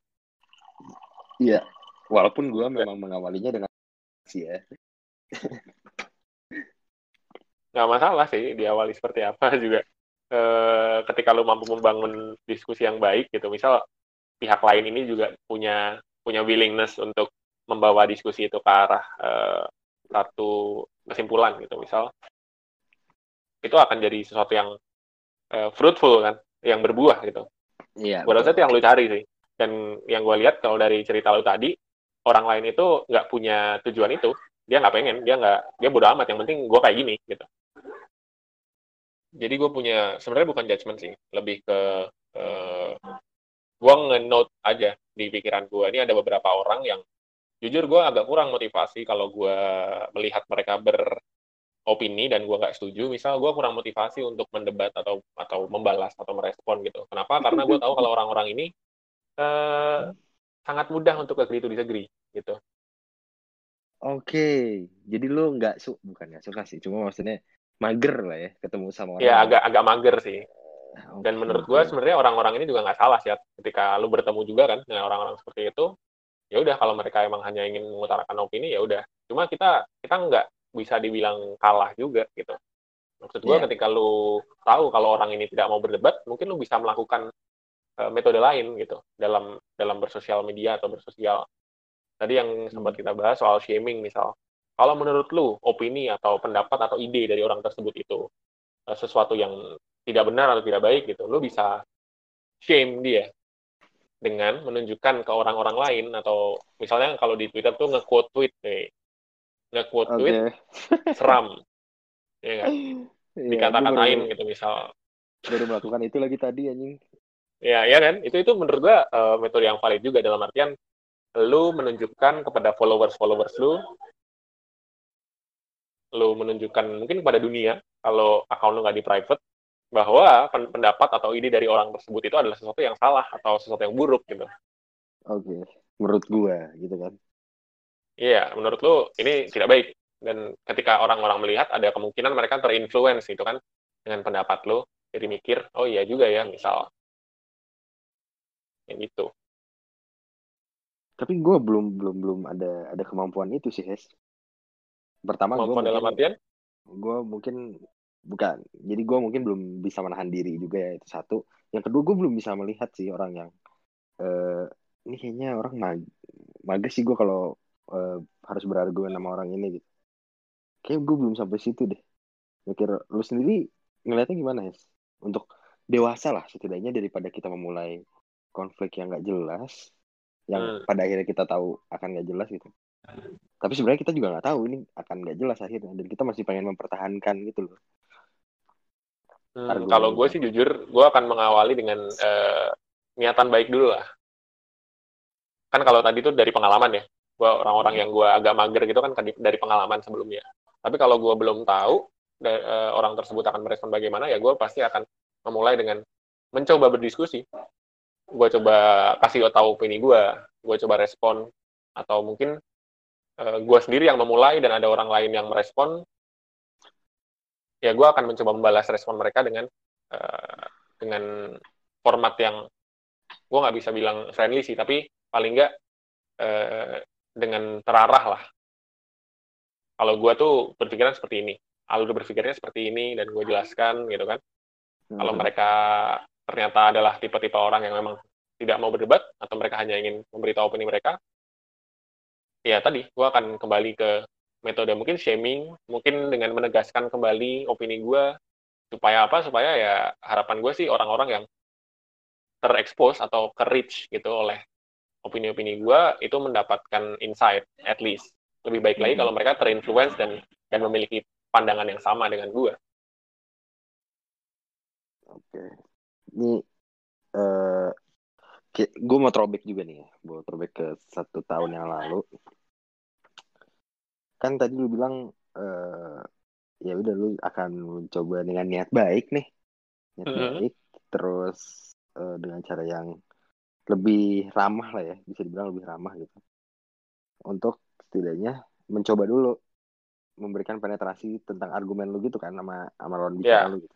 Iya, walaupun gue memang mengawalinya dengan sih ya.
Nggak masalah sih diawali seperti apa juga. Eh, ketika lu mampu membangun diskusi yang baik gitu misal pihak lain ini juga punya punya willingness untuk membawa diskusi itu ke arah eh, satu kesimpulan gitu misal itu akan jadi sesuatu yang eh, fruitful kan yang berbuah gitu.
Iya
gue rasa itu yang lu cari sih. Dan yang gue lihat kalau dari cerita lu tadi orang lain itu nggak punya tujuan itu. Dia nggak pengen dia nggak dia bodo amat. Yang penting gue kayak gini gitu. Jadi gue punya sebenarnya bukan judgement sih. Lebih ke uh, gue nge-note aja di pikiran gue ini ada beberapa orang yang jujur gue agak kurang motivasi kalau gue melihat mereka beropini dan gue nggak setuju misal gue kurang motivasi untuk mendebat atau atau membalas atau merespon gitu kenapa karena gue tahu kalau orang-orang ini uh, sangat mudah untuk agree to disagree gitu
oke jadi lu nggak su bukan nggak suka sih cuma maksudnya mager lah ya ketemu sama orang.
Ya agak agak mager sih. Okay, Dan menurut gue sebenarnya orang-orang ini juga nggak salah sih. Ketika lu bertemu juga kan dengan orang-orang seperti itu, ya udah kalau mereka emang hanya ingin mengutarakan opini ya udah. Cuma kita kita nggak bisa dibilang kalah juga gitu. Maksud gue yeah. ketika lu tahu kalau orang ini tidak mau berdebat, mungkin lu bisa melakukan uh, metode lain gitu dalam dalam bersosial media atau bersosial. Tadi yang sempat hmm. kita bahas soal shaming misal. Kalau menurut lu, opini atau pendapat atau ide dari orang tersebut itu uh, sesuatu yang tidak benar atau tidak baik gitu, lu bisa shame dia dengan menunjukkan ke orang-orang lain atau misalnya kalau di Twitter tuh nge-quote tweet nih. Nge-quote okay. tweet seram. ya kan? Iya, Dikata-katain gitu misal.
Baru melakukan itu lagi tadi anjing.
Ya, ya kan? Itu itu menurut gua uh, metode yang valid juga dalam artian lu menunjukkan kepada followers-followers lu lo menunjukkan mungkin kepada dunia kalau akun lo nggak di private bahwa pendapat atau ide dari orang tersebut itu adalah sesuatu yang salah atau sesuatu yang buruk gitu.
Oke, okay. menurut gue gitu kan.
Iya, menurut lu ini tidak baik. Dan ketika orang-orang melihat, ada kemungkinan mereka terinfluence gitu kan dengan pendapat lu. Jadi mikir, oh iya juga ya, misal. Kayak gitu.
Tapi gue belum belum belum ada ada kemampuan itu sih, Hes. Pertama gue
dalam artian?
Gue mungkin bukan. Jadi gue mungkin belum bisa menahan diri juga ya itu satu. Yang kedua gue belum bisa melihat sih orang yang uh, ini kayaknya orang mag mages sih gue kalau uh, harus berargumen sama orang ini gitu. Kayak gue belum sampai situ deh. Mikir lu sendiri ngeliatnya gimana ya? Untuk dewasa lah setidaknya daripada kita memulai konflik yang gak jelas yang hmm. pada akhirnya kita tahu akan nggak jelas gitu tapi sebenarnya kita juga nggak tahu ini akan nggak jelas akhirnya dan kita masih pengen mempertahankan gitu loh
hmm, kalau gue sih jujur gue akan mengawali dengan uh, niatan baik dulu lah kan kalau tadi tuh dari pengalaman ya gue orang-orang yang gue agak mager gitu kan dari pengalaman sebelumnya. Tapi kalau gue belum tahu uh, orang tersebut akan merespon bagaimana ya gue pasti akan memulai dengan mencoba berdiskusi. Gue coba kasih tahu opini gue gue coba respon atau mungkin uh, eh, gue sendiri yang memulai dan ada orang lain yang merespon ya gue akan mencoba membalas respon mereka dengan uh, dengan format yang gue nggak bisa bilang friendly sih tapi paling nggak dengan terarah lah kalau gue tuh berpikiran seperti ini alur berpikirnya seperti ini dan gue jelaskan gitu kan hmm. kalau mereka ternyata adalah tipe-tipe orang yang memang tidak mau berdebat atau mereka hanya ingin memberitahu opini mereka, ya tadi gue akan kembali ke metode mungkin shaming, mungkin dengan menegaskan kembali opini gue supaya apa? Supaya ya harapan gue sih orang-orang yang terekspos atau ke reach gitu oleh opini-opini gue itu mendapatkan insight at least lebih baik lagi hmm. kalau mereka terinfluence dan dan memiliki pandangan yang sama dengan gue.
Oke, ini uh, gue mau throwback juga nih ya, mau throwback ke satu tahun yang lalu. Kan tadi lu bilang uh, ya udah lu akan mencoba dengan niat baik nih, niat mm -hmm. baik, terus uh, dengan cara yang lebih ramah lah ya, bisa dibilang lebih ramah gitu. Untuk setidaknya mencoba dulu memberikan penetrasi tentang argumen lu gitu kan sama sama lawan bicara yeah. lu gitu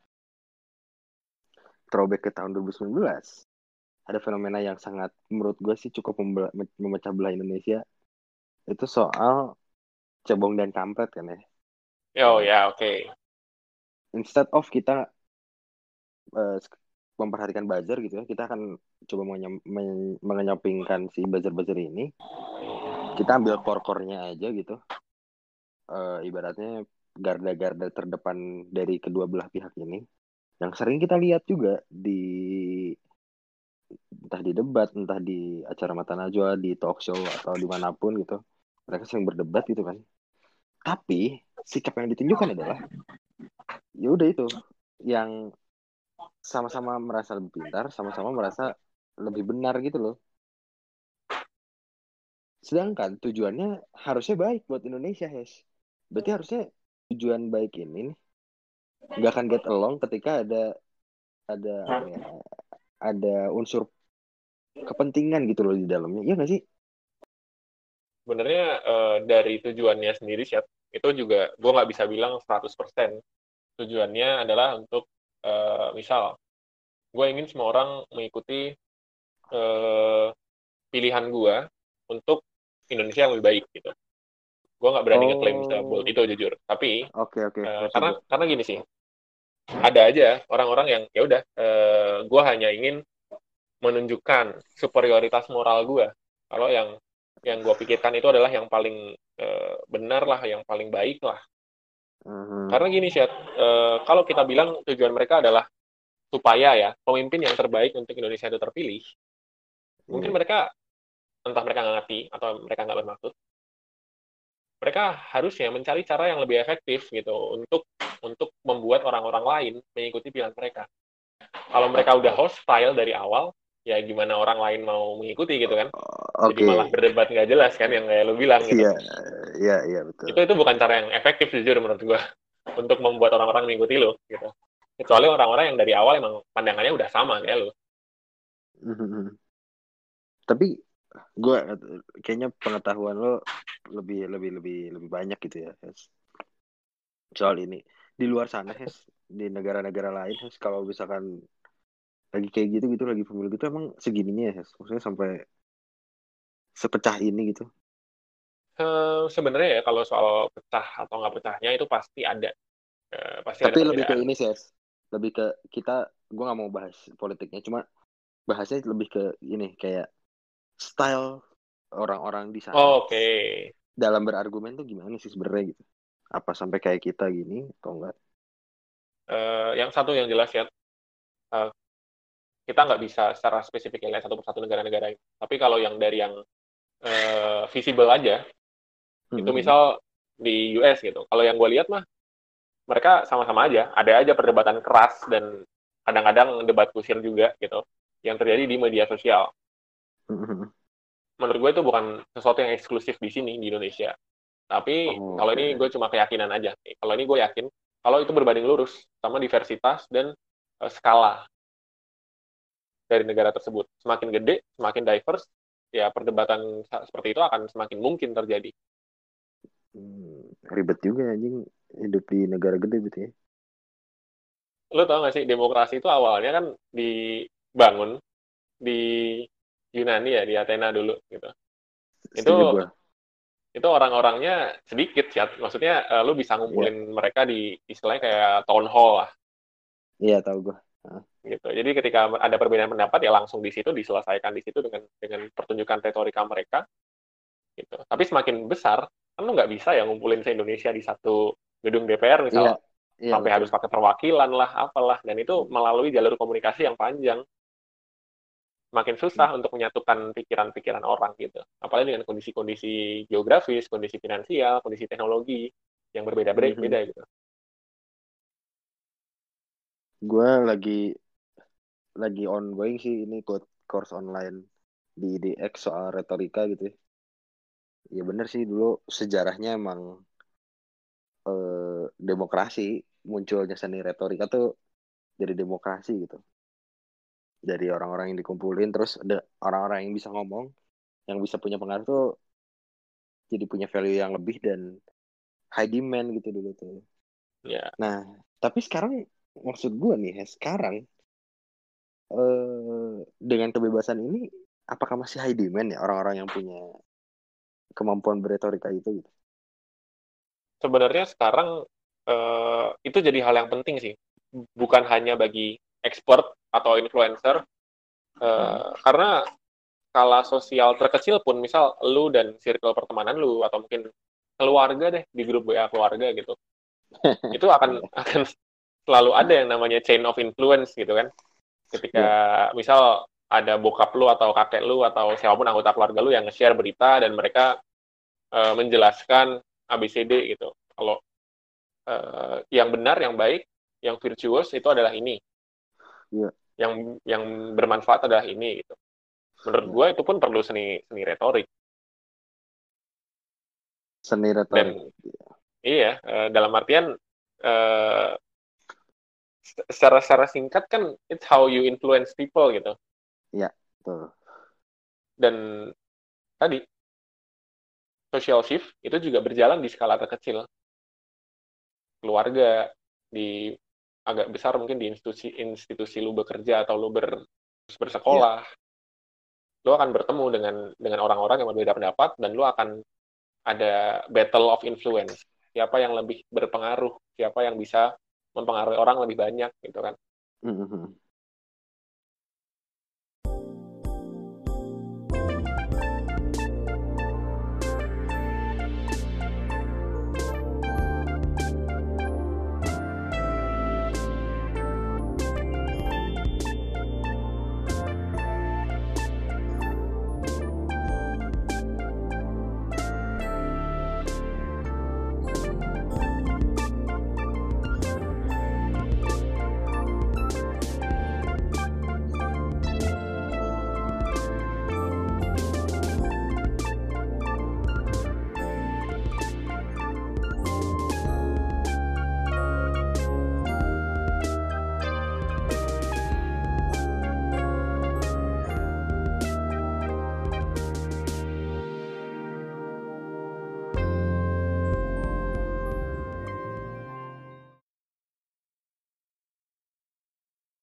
throwback ke tahun 2019 ada fenomena yang sangat menurut gue sih cukup memecah belah Indonesia itu soal cebong dan kampret kan ya
oh ya oke okay.
instead of kita uh, memperhatikan buzzer gitu ya kita akan coba mengenyapingkan si buzzer-buzzer ini. Kita ambil core-core-nya aja gitu. Uh, ibaratnya garda-garda terdepan dari kedua belah pihak ini. Yang sering kita lihat juga di entah di debat, entah di acara mata najwa, di talk show atau di mana pun gitu, mereka sering berdebat gitu kan. Tapi sikap yang ditunjukkan adalah ya udah itu. Yang sama-sama merasa lebih pintar, sama-sama merasa lebih benar gitu loh. Sedangkan tujuannya harusnya baik buat Indonesia, Hes. Berarti harusnya tujuan baik ini nih nggak akan get along ketika ada ada ya, ada unsur kepentingan gitu loh di dalamnya iya nggak sih
sebenarnya uh, dari tujuannya sendiri sih itu juga gue nggak bisa bilang 100% tujuannya adalah untuk uh, misal gue ingin semua orang mengikuti uh, pilihan gue untuk Indonesia yang lebih baik gitu gue nggak berani oh. ngeklaim itu jujur tapi
okay, okay.
Uh, karena karena gini sih ada aja orang-orang yang ya udah uh, gue hanya ingin menunjukkan superioritas moral gue kalau yang yang gue pikirkan itu adalah yang paling uh, benar lah yang paling baik lah uh-huh. karena gini sih uh, kalau kita bilang tujuan mereka adalah supaya ya pemimpin yang terbaik untuk Indonesia itu terpilih. Mungkin mereka entah mereka nggak ngerti atau mereka nggak bermaksud mereka harusnya mencari cara yang lebih efektif gitu untuk untuk membuat orang-orang lain mengikuti pilihan mereka. Kalau mereka udah hostile dari awal, ya gimana orang lain mau mengikuti gitu kan? Okay. Jadi malah berdebat nggak jelas kan yang kayak lo bilang gitu.
Iya, iya, iya betul.
Itu itu bukan cara yang efektif jujur menurut gua untuk membuat orang-orang mengikuti lo gitu. Kecuali orang-orang yang dari awal emang pandangannya udah sama kayak lo.
Tapi gue kayaknya pengetahuan lo lebih lebih lebih lebih banyak gitu ya Hes. soal ini. Di luar sana Hes. Di negara-negara lain Hes. Kalau misalkan lagi kayak gitu gitu lagi pemilu gitu emang segininya ya Hes? Maksudnya sampai sepecah ini gitu?
Uh, sebenarnya ya kalau soal pecah atau nggak pecahnya itu pasti ada. Uh, pasti
tapi
ada
lebih ke ini sih Hes. Lebih ke kita gue nggak mau bahas politiknya cuma bahasnya lebih ke ini kayak style orang-orang di sana.
Oh, Oke. Okay.
Dalam berargumen tuh gimana sih sebenarnya gitu? Apa sampai kayak kita gini atau enggak?
Uh, yang satu yang jelas ya, uh, kita nggak bisa secara spesifik lihat satu persatu negara-negara ini. Tapi kalau yang dari yang uh, visible aja, hmm. itu misal di US gitu. Kalau yang gue lihat mah, mereka sama-sama aja. Ada aja perdebatan keras dan kadang-kadang debat kusir juga gitu, yang terjadi di media sosial. Mm-hmm. Menurut gue itu bukan sesuatu yang eksklusif di sini di Indonesia. Tapi oh, kalau ini gue cuma keyakinan aja. Kalau ini gue yakin kalau itu berbanding lurus sama diversitas dan uh, skala dari negara tersebut. Semakin gede, semakin diverse, ya perdebatan seperti itu akan semakin mungkin terjadi.
Hmm, ribet juga anjing hidup di negara gede gitu ya.
Lo tau gak sih demokrasi itu awalnya kan dibangun di Yunani ya di Athena dulu gitu. Itu itu orang-orangnya sedikit ya. Maksudnya uh, lu bisa ngumpulin yeah. mereka di istilahnya kayak town hall lah.
Iya, yeah, tahu gue.
Gitu. Jadi ketika ada perbedaan pendapat ya langsung di situ diselesaikan di situ dengan dengan pertunjukan retorika mereka. Gitu. Tapi semakin besar, kan lu nggak bisa ya ngumpulin se Indonesia di satu gedung DPR misalnya. Yeah. Yeah, sampai betul. harus pakai perwakilan lah, apalah, dan itu melalui jalur komunikasi yang panjang makin susah hmm. untuk menyatukan pikiran-pikiran orang gitu. Apalagi dengan kondisi-kondisi geografis, kondisi finansial, kondisi teknologi yang berbeda-beda hmm. gitu.
Gue lagi lagi ongoing sih ini course online di IDX soal retorika gitu ya. Ya bener sih dulu sejarahnya emang eh, demokrasi munculnya seni retorika tuh dari demokrasi gitu dari orang-orang yang dikumpulin terus ada orang-orang yang bisa ngomong yang bisa punya pengaruh tuh jadi punya value yang lebih dan high demand gitu dulu tuh.
Ya. Yeah.
Nah, tapi sekarang maksud gue nih, sekarang eh, dengan kebebasan ini, apakah masih high demand ya orang-orang yang punya kemampuan berretorika itu? Gitu?
Sebenarnya sekarang eh, itu jadi hal yang penting sih, bukan hanya bagi expert atau influencer uh, karena skala sosial terkecil pun misal lu dan circle pertemanan lu atau mungkin keluarga deh di grup WA keluarga gitu itu akan akan selalu ada yang namanya chain of influence gitu kan. Ketika yeah. misal ada bokap lu atau kakek lu atau siapa pun anggota keluarga lu yang nge-share berita dan mereka uh, menjelaskan ABCD gitu. Kalau uh, yang benar yang baik yang virtuous itu adalah ini. Yeah yang yang bermanfaat adalah ini gitu. Menurut gue itu pun perlu seni seni retorik.
Seni retorik. Dan,
iya, uh, dalam artian uh, secara secara singkat kan it's how you influence people gitu.
Iya, betul.
Dan tadi social shift itu juga berjalan di skala terkecil. Keluarga di agak besar mungkin di institusi institusi lu bekerja atau lu ber, bersekolah yeah. lu akan bertemu dengan dengan orang-orang yang berbeda pendapat dan lu akan ada battle of influence siapa yang lebih berpengaruh siapa yang bisa mempengaruhi orang lebih banyak gitu kan
mm-hmm.